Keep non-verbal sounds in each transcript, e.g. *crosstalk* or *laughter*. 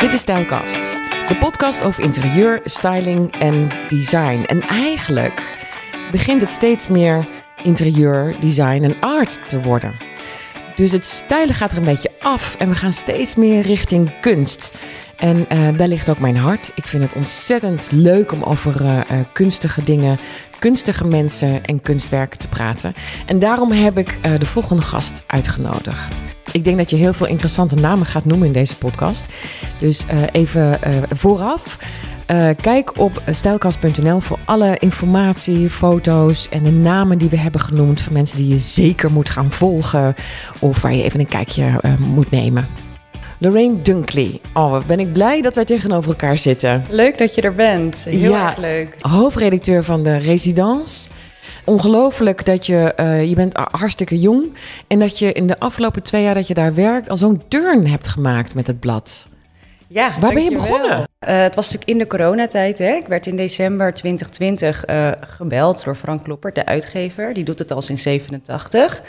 Dit is Stijlkast, de podcast over interieur, styling en design. En eigenlijk begint het steeds meer interieur, design en art te worden. Dus het stijlen gaat er een beetje af en we gaan steeds meer richting kunst. En uh, daar ligt ook mijn hart. Ik vind het ontzettend leuk om over uh, uh, kunstige dingen, kunstige mensen en kunstwerken te praten. En daarom heb ik de volgende gast uitgenodigd. Ik denk dat je heel veel interessante namen gaat noemen in deze podcast. Dus even vooraf. kijk op stijlkast.nl voor alle informatie, foto's en de namen die we hebben genoemd van mensen die je zeker moet gaan volgen of waar je even een kijkje moet nemen. Lorraine Dunkley. Oh, ben ik blij dat wij tegenover elkaar zitten. Leuk dat je er bent. Heel ja, erg leuk. Hoofdredacteur van de Residence. Ongelooflijk dat je, uh, je bent hartstikke jong. En dat je in de afgelopen twee jaar dat je daar werkt, al zo'n turn hebt gemaakt met het blad. Ja, Waar ben je begonnen? Uh, het was natuurlijk in de coronatijd. Hè? Ik werd in december 2020 uh, gebeld door Frank Kloppert, de uitgever. Die doet het al sinds 87.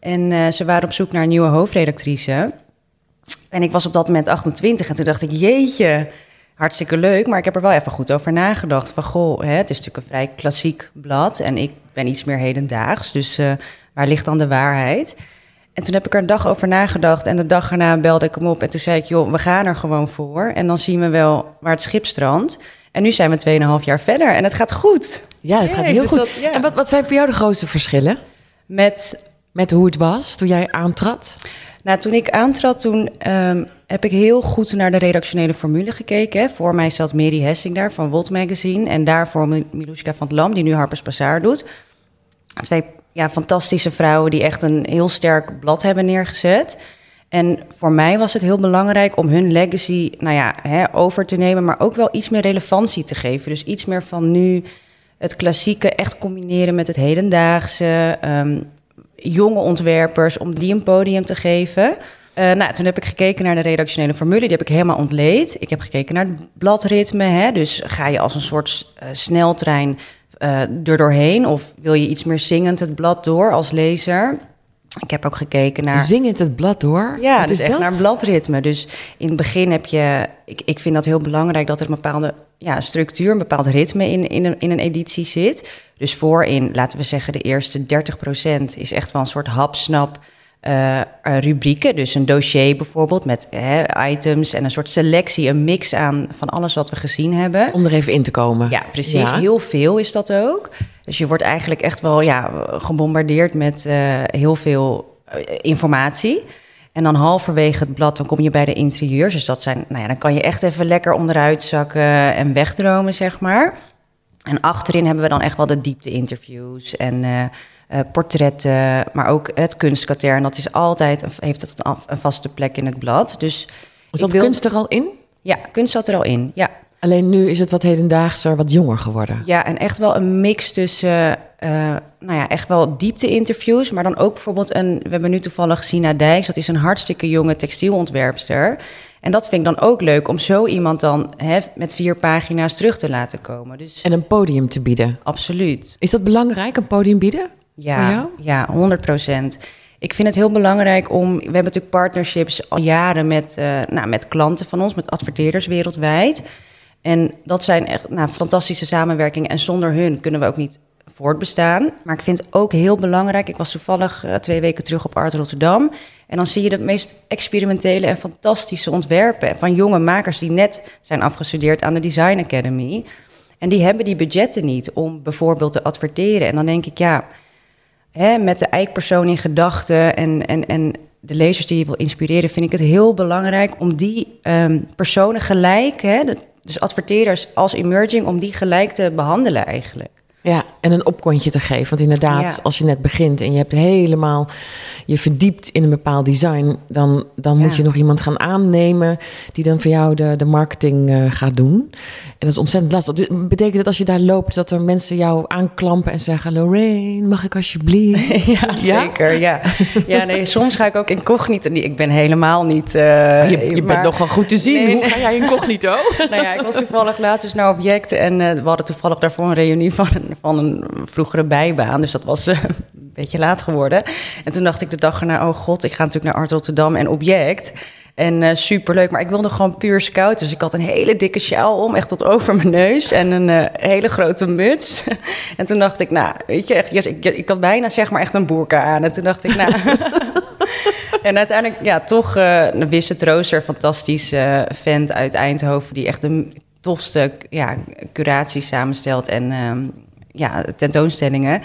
En uh, ze waren op zoek naar een nieuwe hoofdredactrice. En ik was op dat moment 28 en toen dacht ik, jeetje, hartstikke leuk. Maar ik heb er wel even goed over nagedacht. Van goh, hè, het is natuurlijk een vrij klassiek blad en ik ben iets meer hedendaags. Dus uh, waar ligt dan de waarheid? En toen heb ik er een dag over nagedacht en de dag erna belde ik hem op. En toen zei ik, joh, we gaan er gewoon voor. En dan zien we wel waar het schip strandt. En nu zijn we 2,5 jaar verder en het gaat goed. Ja, het gaat heel dus goed. Dat, ja. En wat, wat zijn voor jou de grootste verschillen? Met... Met hoe het was toen jij aantrad? Nou, toen ik aantrad, toen um, heb ik heel goed naar de redactionele formule gekeken. Voor mij zat Mary Hessing daar van Volt Magazine. En daarvoor Miluska van het Lam, die nu Harper's Bazaar doet. Twee ja, fantastische vrouwen die echt een heel sterk blad hebben neergezet. En voor mij was het heel belangrijk om hun legacy nou ja, hè, over te nemen, maar ook wel iets meer relevantie te geven. Dus iets meer van nu het klassieke echt combineren met het hedendaagse. Um, jonge ontwerpers, om die een podium te geven. Uh, nou, toen heb ik gekeken naar de redactionele formule, die heb ik helemaal ontleed. Ik heb gekeken naar het bladritme, hè? dus ga je als een soort uh, sneltrein uh, er doorheen... of wil je iets meer zingend het blad door als lezer... Ik heb ook gekeken naar. Zingend het blad door? Ja, Wat dus is echt dat? naar bladritme. Dus in het begin heb je. Ik, ik vind dat heel belangrijk dat er een bepaalde ja, structuur, een bepaald ritme in, in, een, in een editie zit. Dus voorin, laten we zeggen, de eerste 30% is echt wel een soort hapsnap. Uh, rubrieken, dus een dossier bijvoorbeeld met hè, items en een soort selectie, een mix aan van alles wat we gezien hebben. Om er even in te komen. Ja, precies. Heel veel is dat ook. Dus je wordt eigenlijk echt wel ja, gebombardeerd met uh, heel veel informatie. En dan halverwege het blad, dan kom je bij de interieurs. Dus dat zijn, nou ja, dan kan je echt even lekker onderuit zakken en wegdromen, zeg maar. En achterin hebben we dan echt wel de diepte-interviews en uh, uh, portretten, maar ook het kunstkatern. Dat is altijd, heeft het een vaste plek in het blad. Dus is dat wil... kunst er al in? Ja, kunst zat er al in, ja. Alleen nu is het wat hedendaagser, wat jonger geworden. Ja, en echt wel een mix tussen, uh, nou ja, echt wel diepte-interviews, maar dan ook bijvoorbeeld een, we hebben nu toevallig Sina Dijks, dat is een hartstikke jonge textielontwerpster. En dat vind ik dan ook leuk om zo iemand dan hè, met vier pagina's terug te laten komen. Dus... En een podium te bieden. Absoluut. Is dat belangrijk, een podium bieden? Ja, ja 100 procent. Ik vind het heel belangrijk om. We hebben natuurlijk partnerships al jaren met, uh, nou, met klanten van ons, met adverteerders wereldwijd. En dat zijn echt nou, fantastische samenwerkingen. En zonder hun kunnen we ook niet voortbestaan. Maar ik vind het ook heel belangrijk. Ik was toevallig uh, twee weken terug op Art Rotterdam. En dan zie je de meest experimentele en fantastische ontwerpen van jonge makers die net zijn afgestudeerd aan de Design Academy. En die hebben die budgetten niet om bijvoorbeeld te adverteren. En dan denk ik, ja, met de eikpersoon in gedachten en, en, en de lezers die je wil inspireren, vind ik het heel belangrijk om die um, personen gelijk, hè, dus adverteerders als emerging, om die gelijk te behandelen eigenlijk. Ja, en een opkontje te geven. Want inderdaad, als je net begint en je hebt helemaal je verdiept in een bepaald design, dan, dan moet je nog iemand gaan aannemen die dan voor jou de, de marketing uh, gaat doen. En dat is ontzettend lastig. Dus betekent dat als je daar loopt, dat er mensen jou aanklampen en zeggen: Lorraine, mag ik alsjeblieft? *laughs* ja, zeker. Ja, ja nee, *laughs* soms ga ik ook incognito. Ik ben helemaal niet. Uh, je, je maar... bent nog wel goed te zien. Nee, Hoe ga jij incognito? *laughs* nou ja, ik was toevallig laatst dus naar objecten en uh, we hadden toevallig daarvoor een reunie van een, van een vroegere bijbaan. Dus dat was een beetje laat geworden. En toen dacht ik de dag erna: Oh god, ik ga natuurlijk naar Art Rotterdam en object. En uh, superleuk, maar ik wilde gewoon puur scout. Dus ik had een hele dikke sjaal om, echt tot over mijn neus. En een uh, hele grote muts. *laughs* en toen dacht ik, nou, weet je, echt, yes, ik, ik had bijna zeg maar echt een boerka aan. En toen dacht ik, nou... *laughs* en uiteindelijk, ja, toch uh, Wisse Trooster, fantastische vent uit Eindhoven... die echt de tofste ja, curatie samenstelt en... Um, ja, tentoonstellingen. En op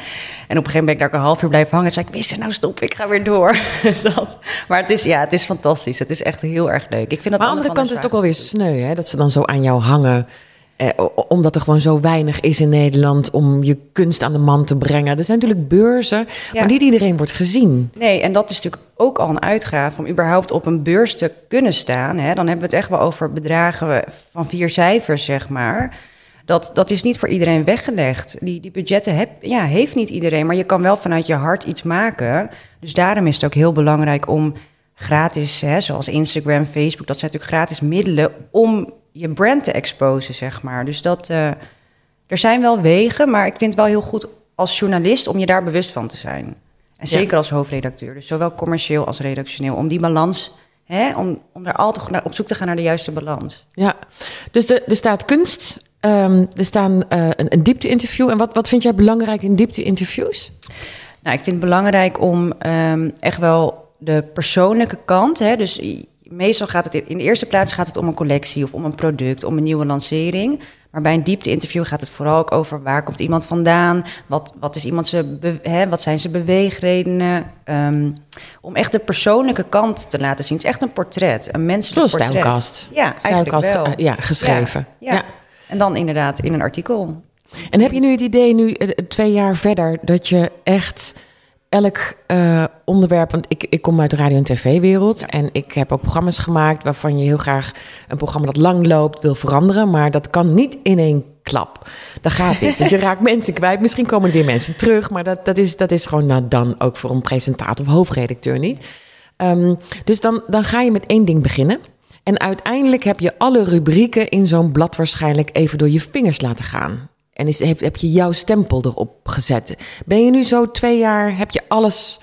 een gegeven moment ben ik daar een half uur blijven hangen. En zei ik, wist nou stop, ik ga weer door. *laughs* dus dat. Maar het is, ja, het is fantastisch. Het is echt heel erg leuk. Ik vind dat maar aan de andere kant is het ook wel weer sneu, hè? Dat ze dan zo aan jou hangen. Eh, omdat er gewoon zo weinig is in Nederland om je kunst aan de man te brengen. Er zijn natuurlijk beurzen, ja. maar niet iedereen wordt gezien. Nee, en dat is natuurlijk ook al een uitgave om überhaupt op een beurs te kunnen staan. Hè? Dan hebben we het echt wel over bedragen van vier cijfers, zeg maar. Dat, dat is niet voor iedereen weggelegd. Die, die budgetten heb, ja, heeft niet iedereen, maar je kan wel vanuit je hart iets maken. Dus daarom is het ook heel belangrijk om gratis, hè, zoals Instagram, Facebook, dat zijn natuurlijk gratis middelen om je brand te exposen, zeg maar. Dus dat, uh, er zijn wel wegen, maar ik vind het wel heel goed als journalist om je daar bewust van te zijn. En zeker als hoofdredacteur. Dus zowel commercieel als redactioneel. Om die balans, hè, om, om daar altijd op zoek te gaan naar de juiste balans. Ja, dus er, er staat kunst Um, er staan uh, een, een diepte-interview. En wat, wat vind jij belangrijk in diepte-interviews? Nou, ik vind het belangrijk om um, echt wel de persoonlijke kant. Hè, dus meestal gaat het in de eerste plaats gaat het om een collectie of om een product, om een nieuwe lancering. Maar bij een diepte-interview gaat het vooral ook over waar komt iemand vandaan, wat, wat, is iemand zijn, hè, wat zijn zijn beweegredenen. Um, om echt de persoonlijke kant te laten zien. Het is echt een portret, een menselijk Zoals portret. Stijlkast. Ja, eigenlijk Stijlkast, wel. uh, ja, geschreven. ja. ja. En dan inderdaad in een artikel. En heb je nu het idee, nu twee jaar verder, dat je echt elk uh, onderwerp. Want ik, ik kom uit de radio- en tv-wereld. Ja. En ik heb ook programma's gemaakt waarvan je heel graag een programma dat lang loopt wil veranderen. Maar dat kan niet in één klap. Dat gaat niet. Want je *laughs* raakt mensen kwijt. Misschien komen er weer mensen terug. Maar dat, dat, is, dat is gewoon nou dan ook voor een presentator of hoofdredacteur niet. Um, dus dan, dan ga je met één ding beginnen. En uiteindelijk heb je alle rubrieken in zo'n blad waarschijnlijk even door je vingers laten gaan. En is, heb, heb je jouw stempel erop gezet. Ben je nu zo twee jaar, heb je alles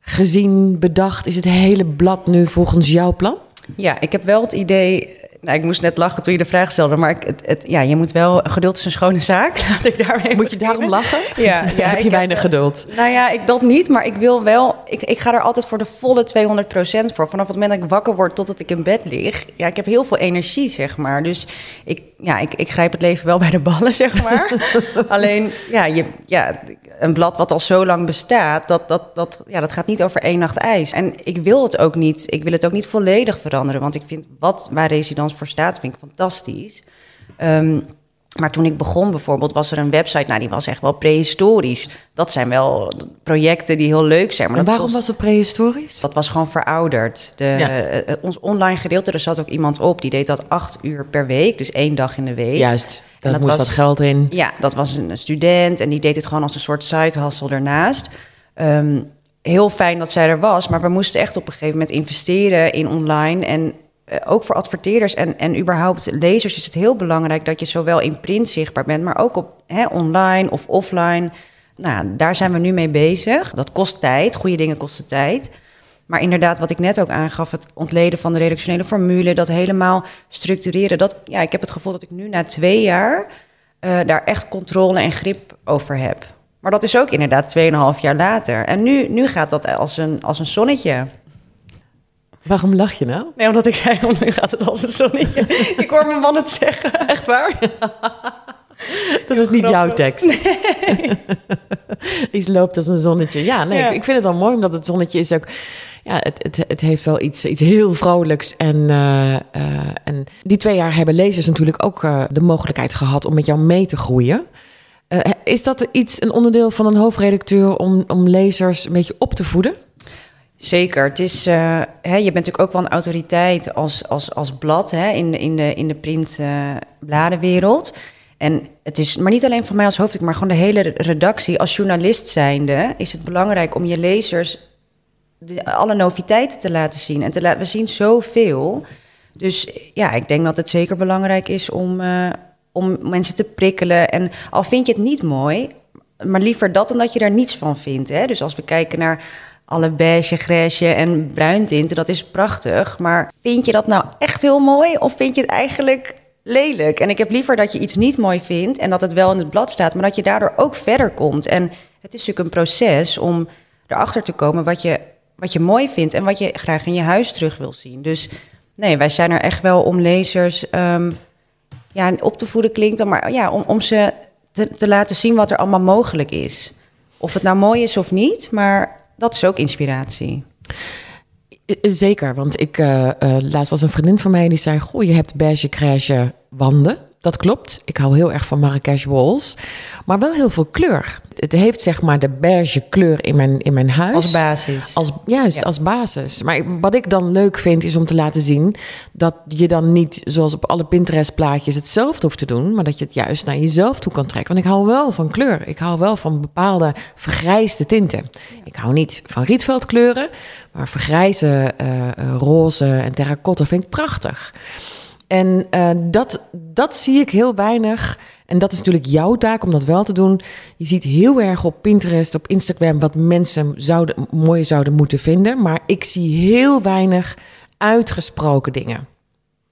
gezien, bedacht? Is het hele blad nu volgens jouw plan? Ja, ik heb wel het idee nou, ik moest net lachen toen je de vraag stelde, maar ik, het, het, ja, je moet wel geduld is een schone zaak. *laughs* Laat ik daarmee moet je daarom lachen? Ja, ja *laughs* heb je weinig heb, geduld? Nou ja, ik dat niet, maar ik wil wel. Ik, ik ga er altijd voor de volle 200% voor. Vanaf het moment dat ik wakker word totdat ik in bed lig. Ja, ik heb heel veel energie, zeg maar. Dus ik, ja, ik, ik grijp het leven wel bij de ballen, *laughs* zeg maar. Alleen, ja, je, ja, een blad wat al zo lang bestaat, dat, dat, dat, ja, dat gaat niet over één nacht ijs. En ik wil het ook niet. Ik wil het ook niet volledig veranderen, want ik vind wat waar voor staat, vind ik fantastisch. Um, maar toen ik begon bijvoorbeeld, was er een website, nou die was echt wel prehistorisch. Dat zijn wel projecten die heel leuk zijn. Maar en waarom kost, was het prehistorisch? Dat was gewoon verouderd. De, ja. uh, ons online gedeelte, er zat ook iemand op, die deed dat acht uur per week, dus één dag in de week. Juist, daar moest was, wat geld in. Ja, dat was een student en die deed het gewoon als een soort side hustle ernaast. Um, heel fijn dat zij er was, maar we moesten echt op een gegeven moment investeren in online en ook voor adverteerders en, en überhaupt lezers is het heel belangrijk dat je zowel in print zichtbaar bent, maar ook op hè, online of offline. Nou, daar zijn we nu mee bezig. Dat kost tijd. Goede dingen kosten tijd. Maar inderdaad, wat ik net ook aangaf, het ontleden van de redactionele formule, dat helemaal structureren. Dat, ja, ik heb het gevoel dat ik nu na twee jaar uh, daar echt controle en grip over heb. Maar dat is ook inderdaad 2,5 jaar later. En nu, nu gaat dat als een, als een zonnetje. Waarom lach je nou? Nee, omdat ik zei, oh, *laughs* nu gaat het als een zonnetje. *laughs* ik hoor mijn man het zeggen. Echt waar? *laughs* Dat is niet jouw tekst. Nee. Iets loopt als een zonnetje. Ja, nee, ja. Ik, ik vind het wel mooi, omdat het zonnetje is ook... Ja, het, het, het heeft wel iets, iets heel vrolijks. En, uh, uh, en die twee jaar hebben lezers natuurlijk ook uh, de mogelijkheid gehad om met jou mee te groeien. is dat iets, een onderdeel van een hoofdredacteur om, om lezers een beetje op te voeden? Zeker. Het is, uh, hè, je bent natuurlijk ook wel een autoriteit als, als, als blad hè, in, in, de, in de printbladenwereld. En het is, maar niet alleen voor mij als hoofd, maar gewoon de hele redactie. Als journalist zijnde is het belangrijk om je lezers de, alle noviteiten te laten zien. En te laten, we zien zoveel. Dus ja, ik denk dat het zeker belangrijk is om, uh, om mensen te prikkelen. En al vind je het niet mooi, maar liever dat dan dat je daar niets van vindt. Hè? Dus als we kijken naar alle beige, grijsje en bruin tinten, dat is prachtig. Maar vind je dat nou echt heel mooi of vind je het eigenlijk lelijk? En ik heb liever dat je iets niet mooi vindt en dat het wel in het blad staat, maar dat je daardoor ook verder komt. En het is natuurlijk een proces om erachter te komen wat je, wat je mooi vindt en wat je graag in je huis terug wil zien. Dus nee, wij zijn er echt wel om lezers ehm, ja, op te voeden klinkt dan, maar ja, om, om ze te, te laten zien wat er allemaal mogelijk is. Of het nou mooi is of niet, maar dat is ook inspiratie. Zeker, want ik uh, laatst was een vriendin van mij die zei: Goh, je hebt beige crèche wanden. Dat klopt. Ik hou heel erg van Marrakesh walls, maar wel heel veel kleur het heeft zeg maar de beige kleur in mijn, in mijn huis. Als basis. Als, juist, als basis. Maar wat ik dan leuk vind is om te laten zien dat je dan niet zoals op alle Pinterest plaatjes hetzelfde hoeft te doen, maar dat je het juist naar jezelf toe kan trekken. Want ik hou wel van kleur. Ik hou wel van bepaalde vergrijsde tinten. Ik hou niet van rietveldkleuren, maar vergrijze uh, roze en terracotta vind ik prachtig. En uh, dat, dat zie ik heel weinig en dat is natuurlijk jouw taak om dat wel te doen. Je ziet heel erg op Pinterest, op Instagram, wat mensen zouden, mooi zouden moeten vinden. Maar ik zie heel weinig uitgesproken dingen.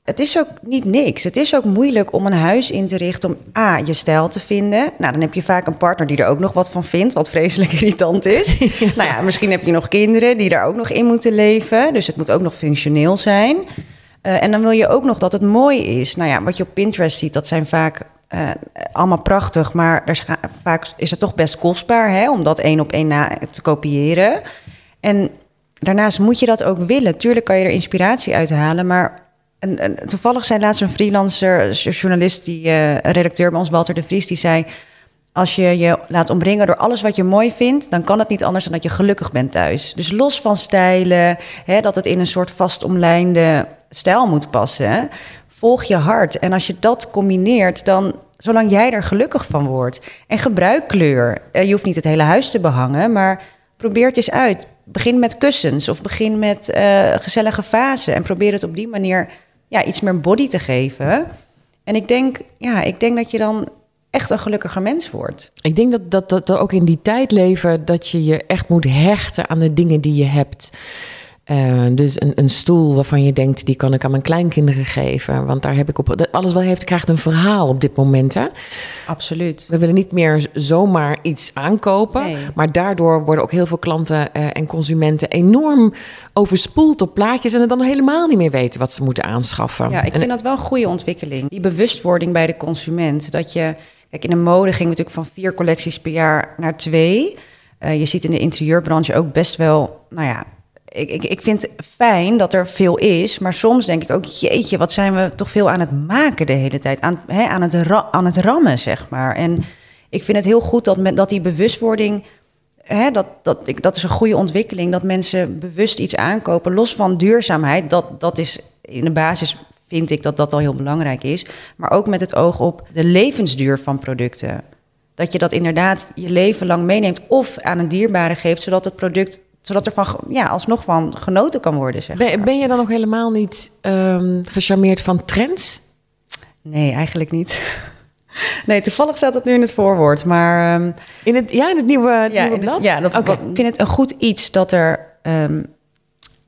Het is ook niet niks. Het is ook moeilijk om een huis in te richten om A, je stijl te vinden. Nou, dan heb je vaak een partner die er ook nog wat van vindt, wat vreselijk *laughs* irritant is. *laughs* Nou ja, misschien heb je nog kinderen die daar ook nog in moeten leven. Dus het moet ook nog functioneel zijn. Uh, en dan wil je ook nog dat het mooi is. Nou ja, wat je op Pinterest ziet, dat zijn vaak uh, allemaal prachtig, maar er vaak is het toch best kostbaar hè, om dat één op één na te kopiëren. En daarnaast moet je dat ook willen. Tuurlijk kan je er inspiratie uit halen, maar toevallig zei laatst een freelancer, journalist, die, een redacteur bij ons, Walter de Vries, die zei: Als je je laat omringen door alles wat je mooi vindt, dan kan het niet anders dan dat je gelukkig bent thuis. Dus los van stijlen, hè, dat het in een soort vast omlijnde stijl moet passen volg je hart. En als je dat combineert, dan zolang jij er gelukkig van wordt. En gebruik kleur. Eh, je hoeft niet het hele huis te behangen, maar probeer het eens uit. Begin met kussens of begin met uh, gezellige vazen. En probeer het op die manier ja, iets meer body te geven. En ik denk, ja, ik denk dat je dan echt een gelukkiger mens wordt. Ik denk dat, dat, dat ook in die tijd leven dat je je echt moet hechten aan de dingen die je hebt. Uh, dus een, een, stoel waarvan je denkt, die kan ik aan mijn kleinkinderen geven. Want daar heb ik op. Alles wel heeft, krijgt een verhaal op dit moment. Hè? Absoluut. We willen niet meer zomaar iets aankopen. Nee. Maar daardoor worden ook heel veel klanten uh, en consumenten enorm overspoeld op plaatjes. En het dan helemaal niet meer weten wat ze moeten aanschaffen. Ja, ik en vind dat wel een goede ontwikkeling. Die bewustwording bij de consument. Dat je. Kijk, in de mode ging natuurlijk van vier collecties per jaar naar twee. Uh, je ziet in de interieurbranche ook best wel. Nou ja, ik, ik, ik vind fijn dat er veel is, maar soms denk ik ook, jeetje, wat zijn we toch veel aan het maken de hele tijd, aan, hè, aan, het, aan het rammen, zeg maar. En ik vind het heel goed dat, dat die bewustwording, hè, dat, dat, dat is een goede ontwikkeling, dat mensen bewust iets aankopen, los van duurzaamheid, dat, dat is in de basis vind ik dat dat al heel belangrijk is, maar ook met het oog op de levensduur van producten. Dat je dat inderdaad je leven lang meeneemt of aan een dierbare geeft, zodat het product zodat er van, ja, alsnog van genoten kan worden. Zeg ben, ben je dan nog helemaal niet um, gecharmeerd van trends? Nee, eigenlijk niet. *laughs* Nee, toevallig staat het nu in het voorwoord. Maar, um, in het, ja, in het nieuwe, ja, nieuwe blad? ja, dat, okay. ik vind het een goed iets dat er... Um,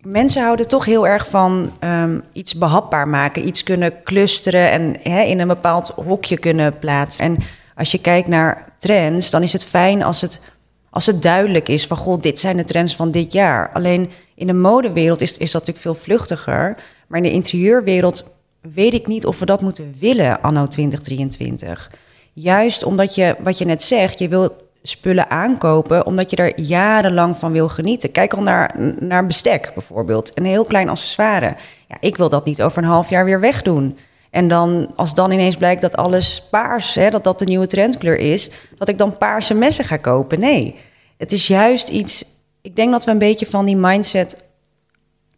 mensen houden toch heel erg van um, iets behapbaar maken. Iets kunnen clusteren en hè, in een bepaald hokje kunnen plaatsen. En als je kijkt naar trends, dan is het fijn als het als het duidelijk is van, goh, dit zijn de trends van dit jaar. Alleen in de modewereld is, is dat natuurlijk veel vluchtiger. Maar in de interieurwereld weet ik niet of we dat moeten willen anno 2023. Juist omdat je, wat je net zegt, je wil spullen aankopen omdat je er jarenlang van wil genieten. Kijk al naar, naar bestek bijvoorbeeld, een heel klein accessoire. Ja, ik wil dat niet over een half jaar weer wegdoen. En dan, als dan ineens blijkt dat alles paars, hè, dat dat de nieuwe trendkleur is, dat ik dan paarse messen ga kopen. Nee, het is juist iets. Ik denk dat we een beetje van die mindset.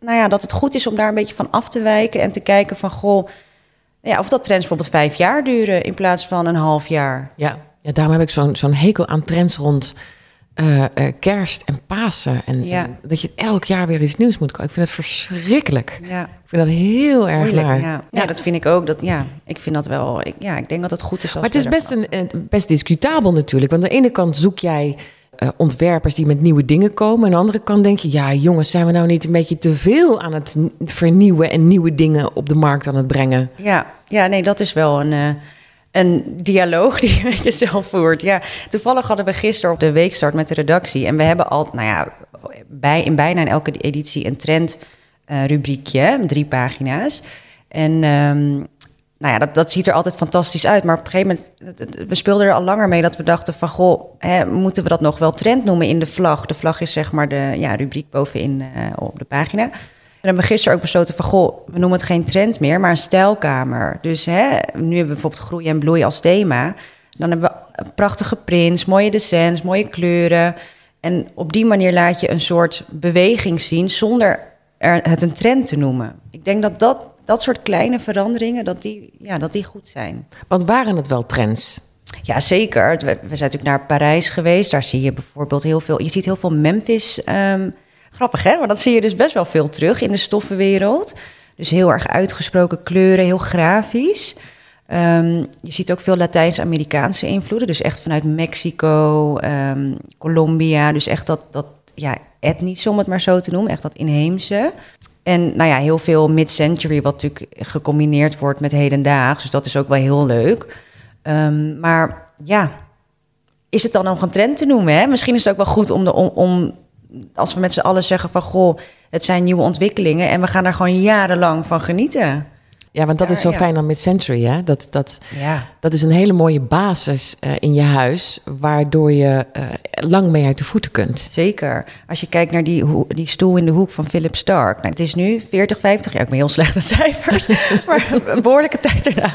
Nou ja, dat het goed is om daar een beetje van af te wijken en te kijken van goh. Ja, of dat trends bijvoorbeeld vijf jaar duren in plaats van een half jaar. Ja, ja daarom heb ik zo'n zo'n hekel aan trends rond uh, uh, kerst en Pasen. En, ja. en, dat je elk jaar weer iets nieuws moet komen. Ik vind het verschrikkelijk. Ja. Ik vind dat heel erg Moeilijk, naar. Ja. ja. dat vind ik ook. Dat, ja, ik vind dat wel. Ik, ja, ik denk dat het goed is. maar het is best, een, best discutabel natuurlijk. Want aan de ene kant zoek jij eh, ontwerpers die met nieuwe dingen komen. Aan de andere kant denk je, ja jongens, zijn we nou niet een beetje te veel aan het vernieuwen en nieuwe dingen op de markt aan het brengen? Ja, ja nee, dat is wel een, eh, een dialoog *laughs* die je met jezelf voert. Ja, toevallig hadden we gisteren op de weekstart met de redactie. En we hebben al, nou ja, bij, in bijna in elke editie een trendrubriekje, drie pagina's. En ehm, nou ja, dat, dat ziet er altijd fantastisch uit. Maar op een gegeven moment, we speelden er al langer mee dat we dachten van... goh, hè, moeten we dat nog wel trend noemen in de vlag? De vlag is zeg maar de ja, rubriek bovenin eh, op de pagina. En hebben we gisteren ook besloten van... goh, we noemen het geen trend meer, maar een stijlkamer. Dus hè, nu hebben we bijvoorbeeld groei en bloei als thema. Dan hebben we prachtige prints, mooie descents, mooie kleuren. En op die manier laat je een soort beweging zien... zonder er het een trend te noemen. Ik denk dat dat, dat soort kleine veranderingen, dat die, ja, dat die goed zijn. Want waren het wel trends? Ja, zeker. We, we zijn natuurlijk naar Parijs geweest. Daar zie je bijvoorbeeld heel veel... Je ziet heel veel Memphis... ehm, grappig, hè? Maar dat zie je dus best wel veel terug in de stoffenwereld. Dus heel erg uitgesproken kleuren, heel grafisch. Ehm, je ziet ook veel Latijns-Amerikaanse invloeden. Dus echt vanuit Mexico, ehm, Colombia. Dus echt dat, dat ja, etnisch, om het maar zo te noemen. Echt dat inheemse. En nou ja, heel veel mid-century, wat natuurlijk gecombineerd wordt met hedendaags. Dus dat is ook wel heel leuk. Ehm, maar ja, is het dan nog een trend te noemen? Hè? Misschien is het ook wel goed om, de, om, om als we met z'n allen zeggen van... goh, het zijn nieuwe ontwikkelingen... en we gaan daar gewoon jarenlang van genieten. Ja, want dat Ja, is zo ja. fijn aan Mid-Century, hè? Dat, dat, Ja, dat is een hele mooie basis eh, in je huis, waardoor je eh, lang mee uit de voeten kunt. zeker. Als je kijkt naar die, die stoel in de hoek van Philip Stark. Nou, het is nu 40, 50 jaar. Ik ben heel slecht aan cijfers. *laughs* maar een behoorlijke tijd erna.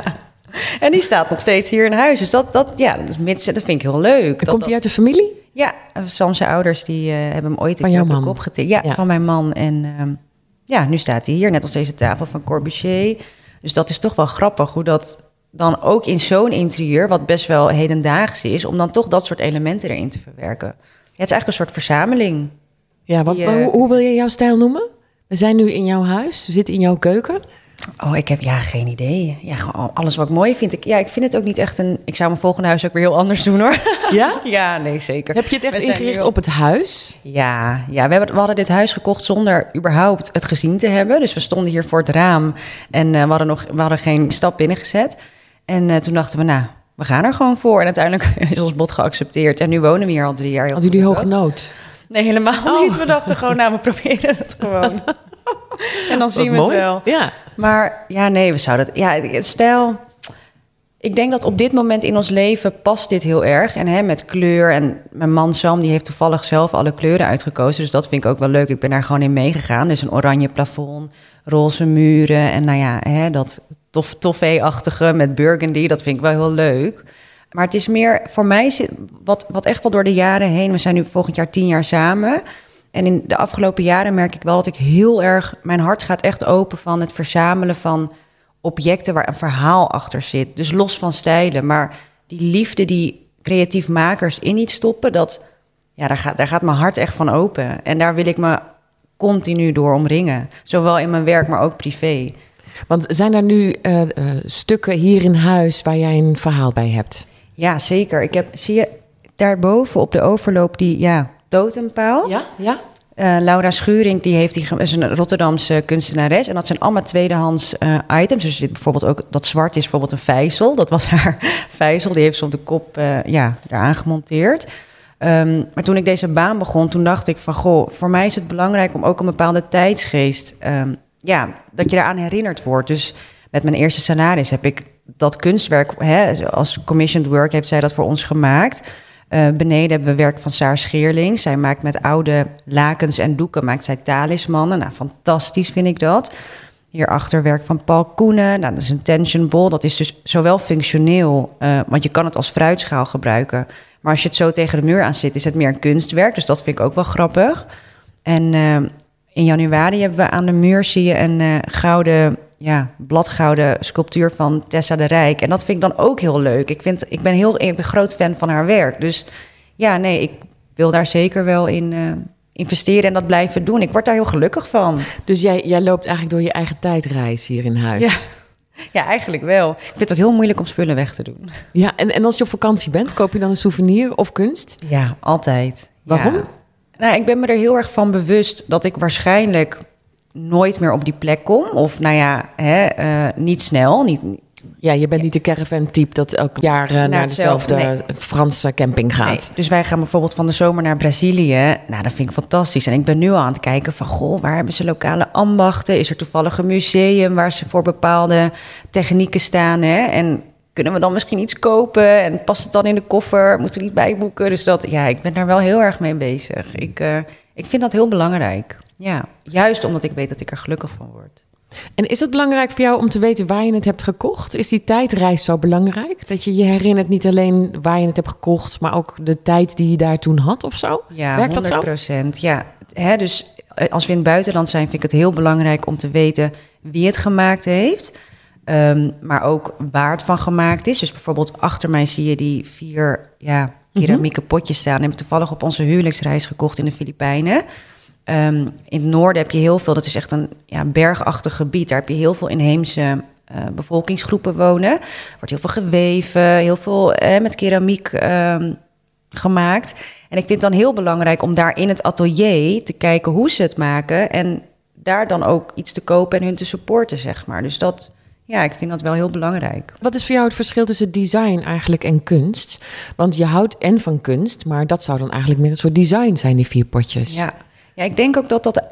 En die staat nog steeds hier in huis. Dus dat, dat, ja, dat, is mid, dat vind ik heel leuk. En Dat- komt hij uit de familie? Ja, Sam's ouders die eh, hebben hem ooit Van een jouw keer op de man? kop getikt. Ja, Ja. van mijn man. En ehm, ja, nu staat hij hier, net als deze tafel van Corbusier. Dus dat is toch wel grappig hoe dat dan ook in zo'n interieur, wat best wel hedendaags is, om dan toch dat soort elementen erin te verwerken. Ja, het is eigenlijk een soort verzameling. Ja, wat, Die, eh, hoe, hoe wil je jouw stijl noemen? We zijn nu in jouw huis, we zitten in jouw keuken. Oh, ik heb ja geen idee. Ja, alles wat ik mooi vind. Ik, ja, ik vind het ook niet echt een. Ik zou mijn volgende huis ook weer heel anders doen hoor. *laughs* Ja? ja, nee, zeker. Heb je het echt ingericht op het huis? Ja, ja we, hebben, we hadden dit huis gekocht zonder überhaupt het gezien te hebben. Dus we stonden hier voor het raam en eh, we, hadden nog, we hadden geen stap binnengezet. En eh, toen dachten we, nou, we gaan er gewoon voor. En uiteindelijk *laughs* is ons bod geaccepteerd. En nu wonen we hier al drie jaar. Hadden jullie hoge nood? Nee, helemaal Oh. niet. We dachten gewoon, nou, we proberen het *laughs* gewoon. *laughs* en dan zien we het wel. Ja. Maar ja, nee, we zouden het. Ja, stel. Ik denk dat op dit moment in ons leven past dit heel erg. En hè, met kleur. En mijn man Sam, die heeft toevallig zelf alle kleuren uitgekozen. Dus dat vind ik ook wel leuk. Ik ben daar gewoon in meegegaan. Dus een oranje plafond, roze muren. En nou ja, hè, dat tof, toffee-achtige met burgundy. Dat vind ik wel heel leuk. Maar het is meer voor mij, wat, wat echt wel door de jaren heen. We zijn nu volgend jaar tien jaar samen. En in de afgelopen jaren merk ik wel dat ik heel erg. Mijn hart gaat echt open van het verzamelen van objecten waar een verhaal achter zit. Dus los van stijlen. Maar die liefde die creatief makers in iets stoppen, dat, ja, daar, gaat, daar gaat mijn hart echt van open. En daar wil ik me continu door omringen. Zowel in mijn werk, maar ook privé. Want zijn er nu eh, eh, stukken hier in huis waar jij een verhaal bij hebt? Ja, zeker. Ik heb, zie je daarboven op de overloop die ja, totempaal? Ja, ja. Eh, Laura Schuring die heeft die is een Rotterdamse kunstenares. En dat zijn allemaal tweedehands eh, items. Dus zit bijvoorbeeld ook dat zwart is bijvoorbeeld een vijzel. Dat was *laughs* haar vijzel. Die heeft ze op de kop eh, ja, eraan gemonteerd. Ehm, maar toen ik deze baan begon, toen dacht ik van goh, voor mij is het belangrijk om ook een bepaalde tijdsgeest, ehm, ja, dat je eraan herinnerd wordt. Dus met mijn eerste salaris heb ik dat kunstwerk, hè, als commissioned work heeft zij dat voor ons gemaakt. Eh, beneden hebben we werk van Saar Scheerling. Zij maakt met oude lakens en doeken maakt zij talismannen. Nou, fantastisch vind ik dat. Hierachter werk van Paul Koenen. Nou, dat is een tension ball. Dat is dus zowel functioneel, eh, want je kan het als fruitschaal gebruiken. Maar als je het zo tegen de muur aan zit, is het meer een kunstwerk. Dus dat vind ik ook wel grappig. En eh, in januari hebben we aan de muur zie je een gouden, ja, bladgouden sculptuur van Tessa de Rijk. En dat vind ik dan ook heel leuk. Ik, vind, ik ben heel ik ben een groot fan van haar werk. Dus ja, nee, ik wil daar zeker wel in eh, investeren en dat blijven doen. Ik word daar heel gelukkig van. Dus jij, jij loopt eigenlijk door je eigen tijdreis hier in huis. Ja. Ja, eigenlijk wel. Ik vind het ook heel moeilijk om spullen weg te doen. Ja, en, en als je op vakantie bent, koop je dan een souvenir of kunst? Ja, altijd. Waarom? Ja. Nou, ik ben me er heel erg van bewust dat ik waarschijnlijk nooit meer op die plek kom. Of nou ja, hè, eh, niet snel. Niet, Ja, je bent niet de caravan-type dat elk jaar eh, naar dezelfde Franse camping gaat. Nee, Dus wij gaan bijvoorbeeld van de zomer naar Brazilië. Nou, dat vind ik fantastisch. En ik ben nu al aan het kijken van, goh, waar hebben ze lokale ambachten? Is er toevallig een museum waar ze voor bepaalde technieken staan? Hè? En kunnen we dan misschien iets kopen? En past het dan in de koffer? Moeten we niet bijboeken? Dus dat, ja, ik ben daar wel heel erg mee bezig. Ik, eh, ik vind dat heel belangrijk. Ja, juist omdat ik weet dat ik er gelukkig van word. En is het belangrijk voor jou om te weten waar je het hebt gekocht? Is die tijdreis zo belangrijk? Dat je je herinnert niet alleen waar je het hebt gekocht, maar ook de tijd die je daar toen had of zo? Ja, Werkt dat zo? 100%. Ja, hè, dus eh, als we in het buitenland zijn, vind ik het heel belangrijk om te weten wie het gemaakt heeft. Ehm, maar ook waar het van gemaakt is. Dus bijvoorbeeld achter mij zie je die vier ja, keramieke potjes staan. Die hebben we toevallig op onze huwelijksreis gekocht in de Filipijnen. Ehm, in het noorden heb je heel veel, dat is echt een ja, bergachtig gebied. Daar heb je heel veel inheemse eh, bevolkingsgroepen wonen. Er wordt heel veel geweven, heel veel eh, met keramiek ehm, gemaakt. En ik vind het dan heel belangrijk om daar in het atelier te kijken hoe ze het maken. En daar dan ook iets te kopen en hun te supporten, zeg maar. Dus dat, ja, ik vind dat wel heel belangrijk. Wat is voor jou het verschil tussen design eigenlijk en kunst? Want je houdt en van kunst, maar dat zou dan eigenlijk meer een soort design zijn, die vier potjes. Ja, ja ik denk ook dat dat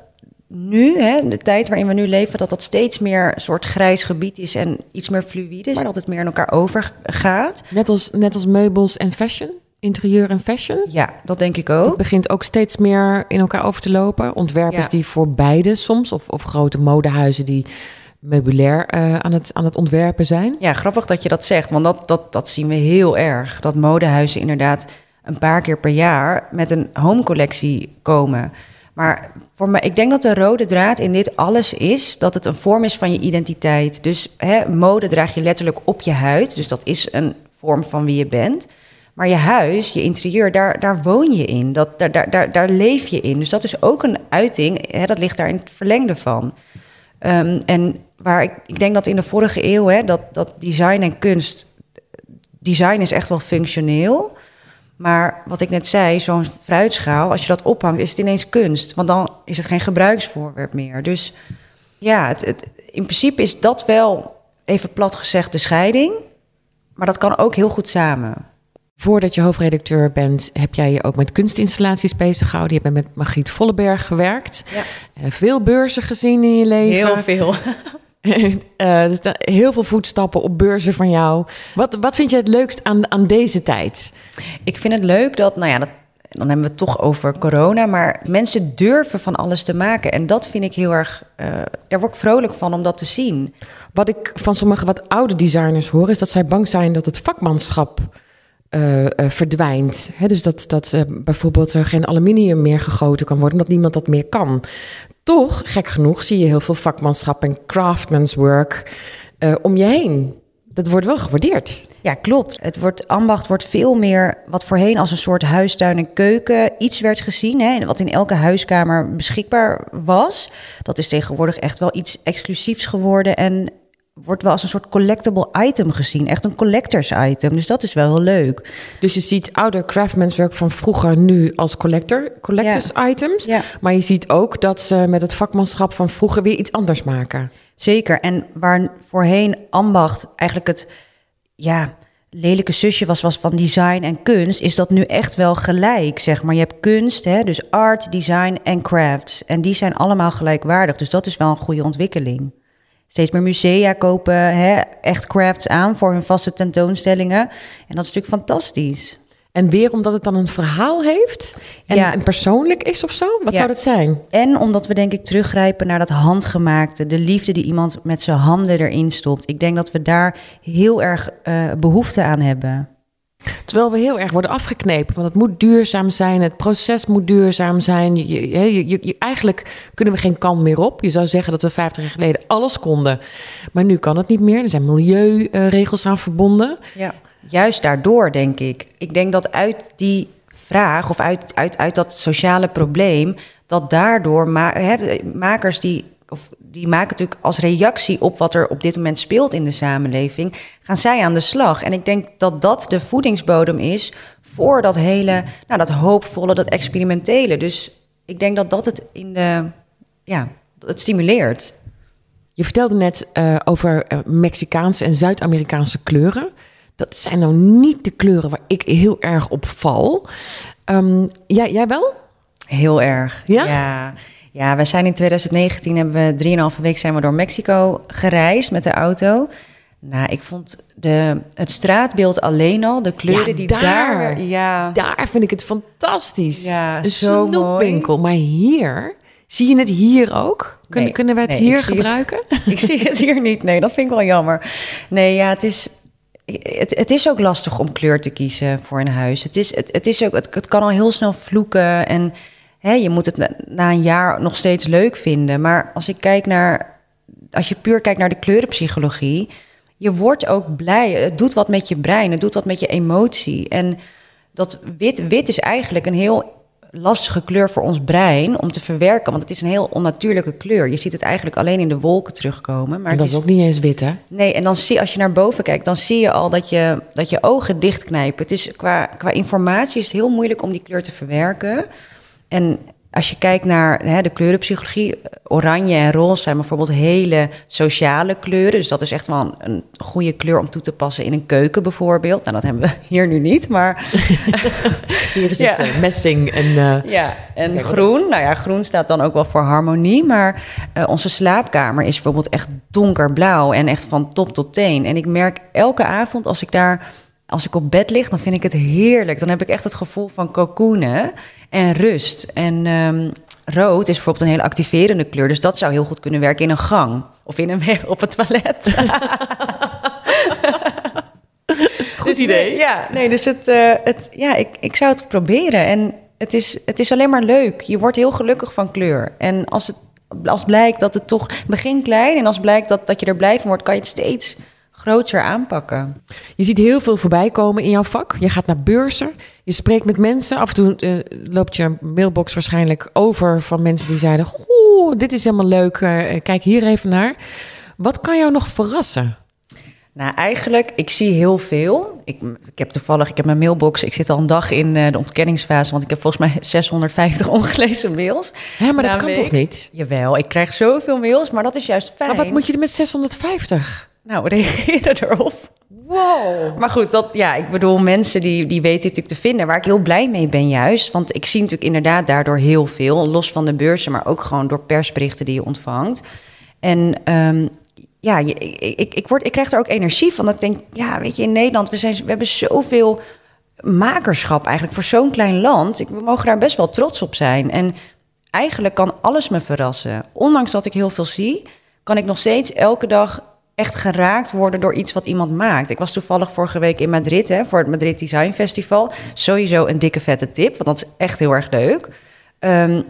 nu, hè, de tijd waarin we nu leven, dat dat steeds meer een soort grijs gebied is en iets meer fluïde is, maar dat het meer in elkaar overgaat. Net, als, net als meubels en fashion, interieur en fashion. Ja, dat denk ik Het ook. begint ook steeds meer in elkaar over te lopen. Ontwerpers Ja. die voor beide soms, of, of grote modehuizen die meubilair eh, aan, het, aan het ontwerpen zijn. Ja, grappig dat je dat zegt, want dat, dat, dat zien we heel erg. Dat modehuizen inderdaad een paar keer per jaar met een homecollectie komen. Maar voor mij, ik denk dat de rode draad in dit alles is dat het een vorm is van je identiteit. Dus hè, mode draag je letterlijk op je huid. Dus dat is een vorm van wie je bent. Maar je huis, je interieur, daar, daar woon je in. Dat, daar, daar, daar, daar leef je in. Dus dat is ook een uiting. Hè, dat ligt daar in het verlengde van. Ehm, en waar ik, ik denk dat in de vorige eeuw, hè, dat, dat design en kunst. Design is echt wel functioneel. Maar wat ik net zei, zo'n fruitschaal, als je dat ophangt, is het ineens kunst. Want dan is het geen gebruiksvoorwerp meer. Dus ja, het, het, in principe is dat wel, even plat gezegd, de scheiding. Maar dat kan ook heel goed samen. Voordat je hoofdredacteur bent, heb jij je ook met kunstinstallaties bezig gehouden. Je bent met Margriet Volleberg gewerkt. Ja. Eh, veel beurzen gezien in je leven. veel. *laughs* Eh, dus heel veel voetstappen op beurzen van jou. Wat, wat vind je het leukst aan, aan deze tijd? Ik vind het leuk dat, nou ja, dat, dan hebben we het toch over corona, maar mensen durven van alles te maken. En dat vind ik heel erg, eh, daar word ik vrolijk van om dat te zien. Wat ik van sommige wat oude designers hoor, is dat zij bang zijn dat het vakmanschap eh, verdwijnt. Dus dat, dat bijvoorbeeld geen aluminium meer gegoten kan worden, dat niemand dat meer kan. Toch, gek genoeg, zie je heel veel vakmanschap en craftsman's-work eh, om je heen. Dat wordt wel gewaardeerd. Ja, klopt. Het wordt, ambacht wordt veel meer wat voorheen als een soort huistuin en keuken iets werd gezien. Hè, wat in elke huiskamer beschikbaar was. Dat is tegenwoordig echt wel iets exclusiefs geworden. En wordt wel als een soort collectible item gezien. Echt een collectors item. Dus dat is wel heel leuk. Dus je ziet oude craftsman's-work van vroeger nu als collector, collectors items. Ja. Maar je ziet ook dat ze met het vakmanschap van vroeger weer iets anders maken. Zeker. En waar voorheen ambacht eigenlijk het ja, lelijke zusje was, was van design en kunst, is dat nu echt wel gelijk, zeg maar. Je hebt kunst, hè, dus art, design en crafts. En die zijn allemaal gelijkwaardig. Dus dat is wel een goede ontwikkeling. Steeds meer musea kopen hè, echt crafts aan voor hun vaste tentoonstellingen. En dat is natuurlijk fantastisch. En weer omdat het dan een verhaal heeft en, Ja. en persoonlijk is of zo? Wat Ja. zou dat zijn? En omdat we denk ik teruggrijpen naar dat handgemaakte, de liefde die iemand met zijn handen erin stopt. Ik denk dat we daar heel erg eh, behoefte aan hebben. Terwijl we heel erg worden afgeknepen. Want het moet duurzaam zijn, het proces moet duurzaam zijn. Je, je, eigenlijk kunnen we geen kant meer op. Je zou zeggen dat we 50 jaar geleden alles konden. Maar nu kan het niet meer. Er zijn milieuregels aan verbonden. Ja. Juist daardoor, denk ik. Ik denk dat uit die vraag of uit, uit, uit dat sociale probleem, dat daardoor ma makers die of die maken natuurlijk als reactie op wat er op dit moment speelt in de samenleving, gaan zij aan de slag. En ik denk dat dat de voedingsbodem is voor dat hele, nou, dat hoopvolle, dat experimentele. Dus ik denk dat dat het in de, ja, het stimuleert. Je vertelde net uh, over uh, Mexicaanse en Zuid-Amerikaanse kleuren. Dat zijn nou niet de kleuren waar ik heel erg op val. Um, jij, jij wel? Heel erg. Ja? ja? Ja, wij zijn in 2019, hebben we drieënhalve week zijn we door Mexico gereisd met de auto. Nou, ik vond de, het straatbeeld alleen al, de kleuren ja, die daar, daar, ja. daar vind ik het fantastisch. Ja, een zo snoepwinkel. Maar hier, zie je het hier ook? Kunnen, Nee, kunnen we het nee, hier ik zie het- gebruiken? *laughs* ik zie het hier niet. Nee, dat vind ik wel jammer. Nee, ja, het is. Het, het is ook lastig om kleur te kiezen voor een huis. Het, is, het, het, is ook, het, het kan al heel snel vloeken. En hè, je moet het na, na een jaar nog steeds leuk vinden. Maar als ik kijk naar. Als je puur kijkt naar de kleurenpsychologie. Je wordt ook blij. Het doet wat met je brein. Het doet wat met je emotie. En dat wit, wit is eigenlijk een heel lastige kleur voor ons brein om te verwerken. Want het is een heel onnatuurlijke kleur. Je ziet het eigenlijk alleen in de wolken terugkomen. Maar En dat het is ook niet eens wit, hè? Nee, en dan zie als je naar boven kijkt, dan zie je al dat je, dat je ogen dichtknijpen. Het is qua, qua informatie is het heel moeilijk om die kleur te verwerken. En als je kijkt naar hè, de kleurenpsychologie, oranje en roze zijn bijvoorbeeld hele sociale kleuren. Dus dat is echt wel een, een goede kleur om toe te passen in een keuken bijvoorbeeld. Nou, dat hebben we *laughs* hier nu niet, maar *laughs* Hier is het eh, messing en... eh, ja, en Kijk, wat- groen. Nou ja, groen staat dan ook wel voor harmonie. Maar eh, onze slaapkamer is bijvoorbeeld echt donkerblauw en echt van top tot teen. En ik merk elke avond als ik daar, als ik op bed lig, dan vind ik het heerlijk. Dan heb ik echt het gevoel van cocoonen en rust. En ehm, rood is bijvoorbeeld een hele activerende kleur. Dus dat zou heel goed kunnen werken in een gang of in een *laughs* op het toilet. *laughs* Goed Dus idee. nee, ja, nee, dus het, eh, het, ja, ik, ik zou het proberen. En het is, het is alleen maar leuk. Je wordt heel gelukkig van kleur. En als het als blijkt dat het toch begin klein en als blijkt dat, dat je er blij van wordt, kan je het steeds groter aanpakken. Je ziet heel veel voorbij komen in jouw vak. Je gaat naar beurzen, je spreekt met mensen. Af en toe eh, loopt je mailbox waarschijnlijk over van mensen die zeiden... Oeh, dit is helemaal leuk, eh, kijk hier even naar. Wat kan jou nog verrassen? Nou, eigenlijk, ik zie heel veel. Ik, ik heb toevallig, ik heb mijn mailbox, ik zit al een dag in eh, de ontkenningsfase, want ik heb volgens mij *laughs* 650 ongelezen mails. Hè, maar dat kan toch niet? Jawel, ik krijg zoveel mails, maar dat is juist fijn. Maar wat moet je er met 650? Nou, *laughs* reageren erop. Wow. Maar goed, dat, ja, ik bedoel, mensen die, die weten natuurlijk te vinden. Waar ik heel blij mee ben juist. Want ik zie natuurlijk inderdaad daardoor heel veel. Los van de beurzen, maar ook gewoon door persberichten die je ontvangt. En ehm, ja, ik, ik, ik, word, ik krijg er ook energie van. Dat ik denk, ja, weet je, in Nederland, we, zijn, we hebben zoveel makerschap eigenlijk voor zo'n klein land. Ik, we mogen daar best wel trots op zijn. En eigenlijk kan alles me verrassen. Ondanks dat ik heel veel zie, kan ik nog steeds elke dag echt geraakt worden door iets wat iemand maakt. Ik was toevallig vorige week in Madrid hè, voor het Madrid Design Festival. Sowieso een dikke vette tip, want dat is echt heel erg leuk. Ehm,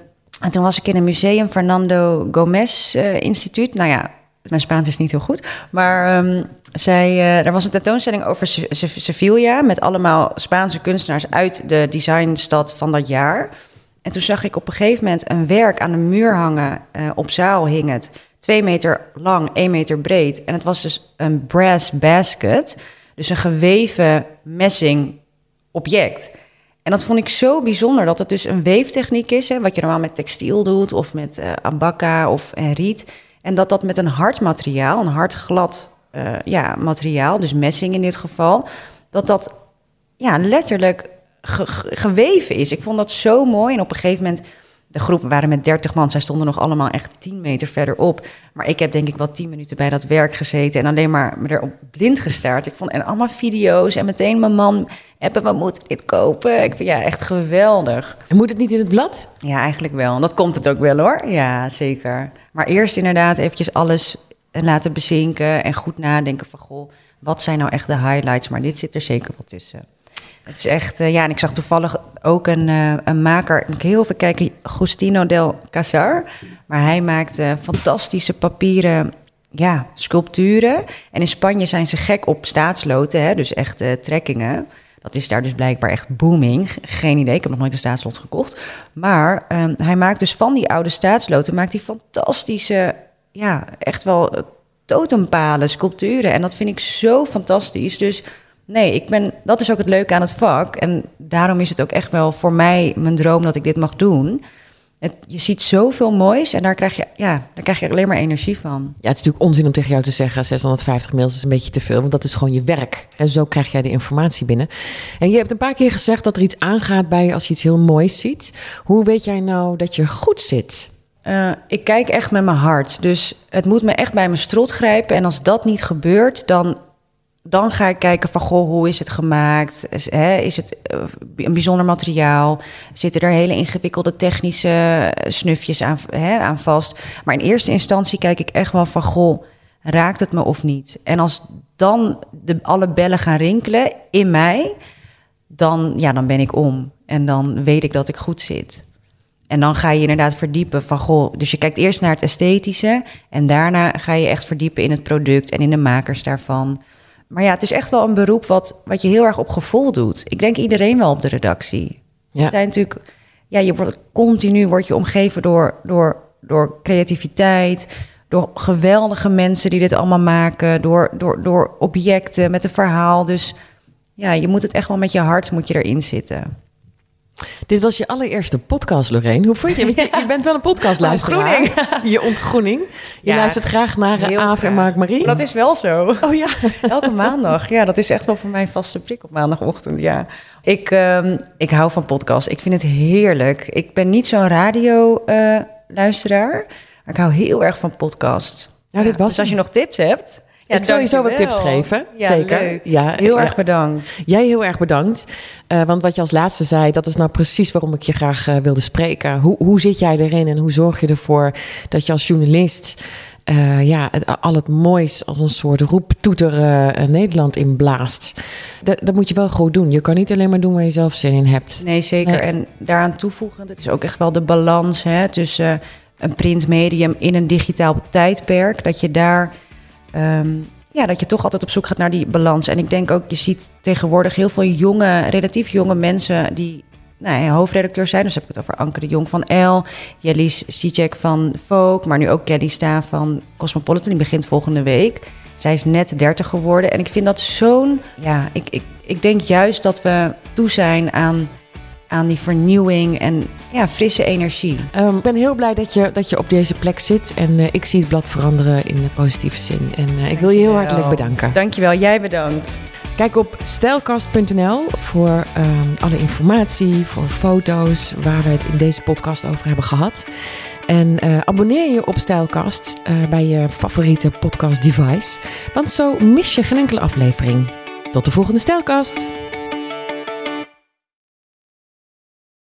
en toen was ik in een museum, Fernando Gomez eh, Instituut. Nou ja, mijn Spaans is niet heel goed. Maar ehm, zij, eh, er was een tentoonstelling over Se- Se- Sevilla... met allemaal Spaanse kunstenaars uit de designstad van dat jaar. En toen zag ik op een gegeven moment een werk aan de muur hangen. eh, op zaal hing het. Twee meter lang, één meter breed. En het was dus een brass basket. Dus een geweven messing object. En dat vond ik zo bijzonder dat het dus een weeftechniek is, hè, wat je normaal met textiel doet of met eh ambaka of en riet. En dat dat met een hard materiaal, een hard glad eh, ja, materiaal, dus messing in dit geval, dat dat ja, letterlijk ge- ge- geweven is. Ik vond dat zo mooi. En op een gegeven moment, de groep we waren met 30 man, zij stonden nog allemaal echt 10 meter verderop. Maar ik heb denk ik wel 10 minuten bij dat werk gezeten en alleen maar me erop blind gestaard. Ik vond en allemaal video's en meteen mijn man appen, we moeten dit kopen. Ik vind ja, echt geweldig. En moet het niet in het blad? Ja, eigenlijk wel. En dat komt het ook wel hoor. Ja, zeker. Maar eerst inderdaad eventjes alles laten bezinken en goed nadenken van goh, wat zijn nou echt de highlights? Maar dit zit er zeker wel tussen. Het is echt, eh, ja, en ik zag toevallig ook een, eh, een maker, ik heel veel kijken, Agustino del Casar. Maar hij maakt eh, fantastische papieren, ja, sculpturen. En in Spanje zijn ze gek op staatsloten, hè, dus echt trekkingen. Dat is daar dus blijkbaar echt booming. Geen idee, ik heb nog nooit een staatslot gekocht. Maar ehm, hij maakt dus van die oude staatsloten maakt hij fantastische ja, echt wel totempalen, sculpturen. En dat vind ik zo fantastisch. Dus nee, ik ben, dat is ook het leuke aan het vak. En daarom is het ook echt wel voor mij mijn droom dat ik dit mag doen. Het, je ziet zoveel moois en daar krijg, je, ja, daar krijg je alleen maar energie van. Ja, het is natuurlijk onzin om tegen jou te zeggen... 650 mails is een beetje te veel, want dat is gewoon je werk. En zo krijg jij de informatie binnen. En je hebt een paar keer gezegd dat er iets aangaat bij je... als je iets heel moois ziet. Hoe weet jij nou dat je goed zit? Uh, ik kijk echt met mijn hart. Dus het moet me echt bij mijn strot grijpen. En als dat niet gebeurt, dan dan ga ik kijken van, goh, hoe is het gemaakt? Is, hè, is het eh, een bijzonder materiaal? Zitten er hele ingewikkelde technische snufjes aan, hè, aan vast? Maar in eerste instantie kijk ik echt wel van, goh, raakt het me of niet? En als dan de, alle bellen gaan rinkelen in mij, dan, ja, dan ben ik om. En dan weet ik dat ik goed zit. En dan ga je inderdaad verdiepen van goh. Dus je kijkt eerst naar het esthetische. En daarna ga je echt verdiepen in het product en in de makers daarvan. Maar ja, het is echt wel een beroep wat, wat je heel erg op gevoel doet. Ik denk iedereen wel op de redactie. Ja. Het zijn natuurlijk, ja, je wordt continu wordt je omgeven door, door, door creativiteit, door geweldige mensen die dit allemaal maken, door, door, door objecten met een verhaal. Dus ja, je moet het echt wel met je hart moet je erin zitten. Dit was je allereerste podcast, Lorraine. Hoe vond je? je, *laughs* je bent wel een podcastluisteraar. *laughs* je ontgroening. Je ja, luistert graag naar eh, Aaf en Mark Marie. Dat is wel zo. Oh ja. *laughs* Elke maandag. Ja, dat is echt wel voor mij een vaste prik op maandagochtend. Ja. Ik, um, ik hou van podcast. Ik vind het heerlijk. Ik ben niet zo'n radio-luisteraar. Uh, maar ik hou heel erg van podcast. Ja, dit was dus als je nog tips hebt... Ik zo wat tips geven. Ja, Zeker. Leuk. Ja, heel erg bedankt. Jij heel erg bedankt. Uh, want wat je als laatste zei, dat is nou precies waarom ik je graag uh, wilde spreken. Hoe, hoe zit jij erin en hoe zorg je ervoor dat je als journalist uh, ja, het, al het moois als een soort roeptoeter Nederland inblaast? Dat, dat moet je wel goed doen. Je kan niet alleen maar doen waar je zelf zin in hebt. Nee, zeker. Nee. En daaraan toevoegend, het is ook echt wel de balans hè, tussen een printmedium in een digitaal tijdperk. Dat je daar Um, ja, dat je toch altijd op zoek gaat naar die balans. En ik denk ook, je ziet tegenwoordig heel veel jonge, relatief jonge mensen die nou, hoofdredacteur zijn. Dus heb ik het over Anke de Jong van L, Jellies Sicek van Vogue, maar nu ook Kelly Sta van Cosmopolitan. Die begint volgende week. Zij is net 30 geworden. En ik vind dat zo'n. Ja, ik, ik, ik denk juist dat we toe zijn aan aan die vernieuwing en ja, frisse energie. Um, ik ben heel blij dat je, dat je op deze plek zit. En uh, ik zie het blad veranderen in de positieve zin. En uh, ik wil je heel hartelijk bedanken. Dankjewel, jij bedankt. Kijk op stijlkast.nl voor um, alle informatie, voor foto's waar we het in deze podcast over hebben gehad. En uh, abonneer je op Stijlkast bij je favoriete podcast device. Want zo mis je geen enkele aflevering. Tot de volgende Stijlkast.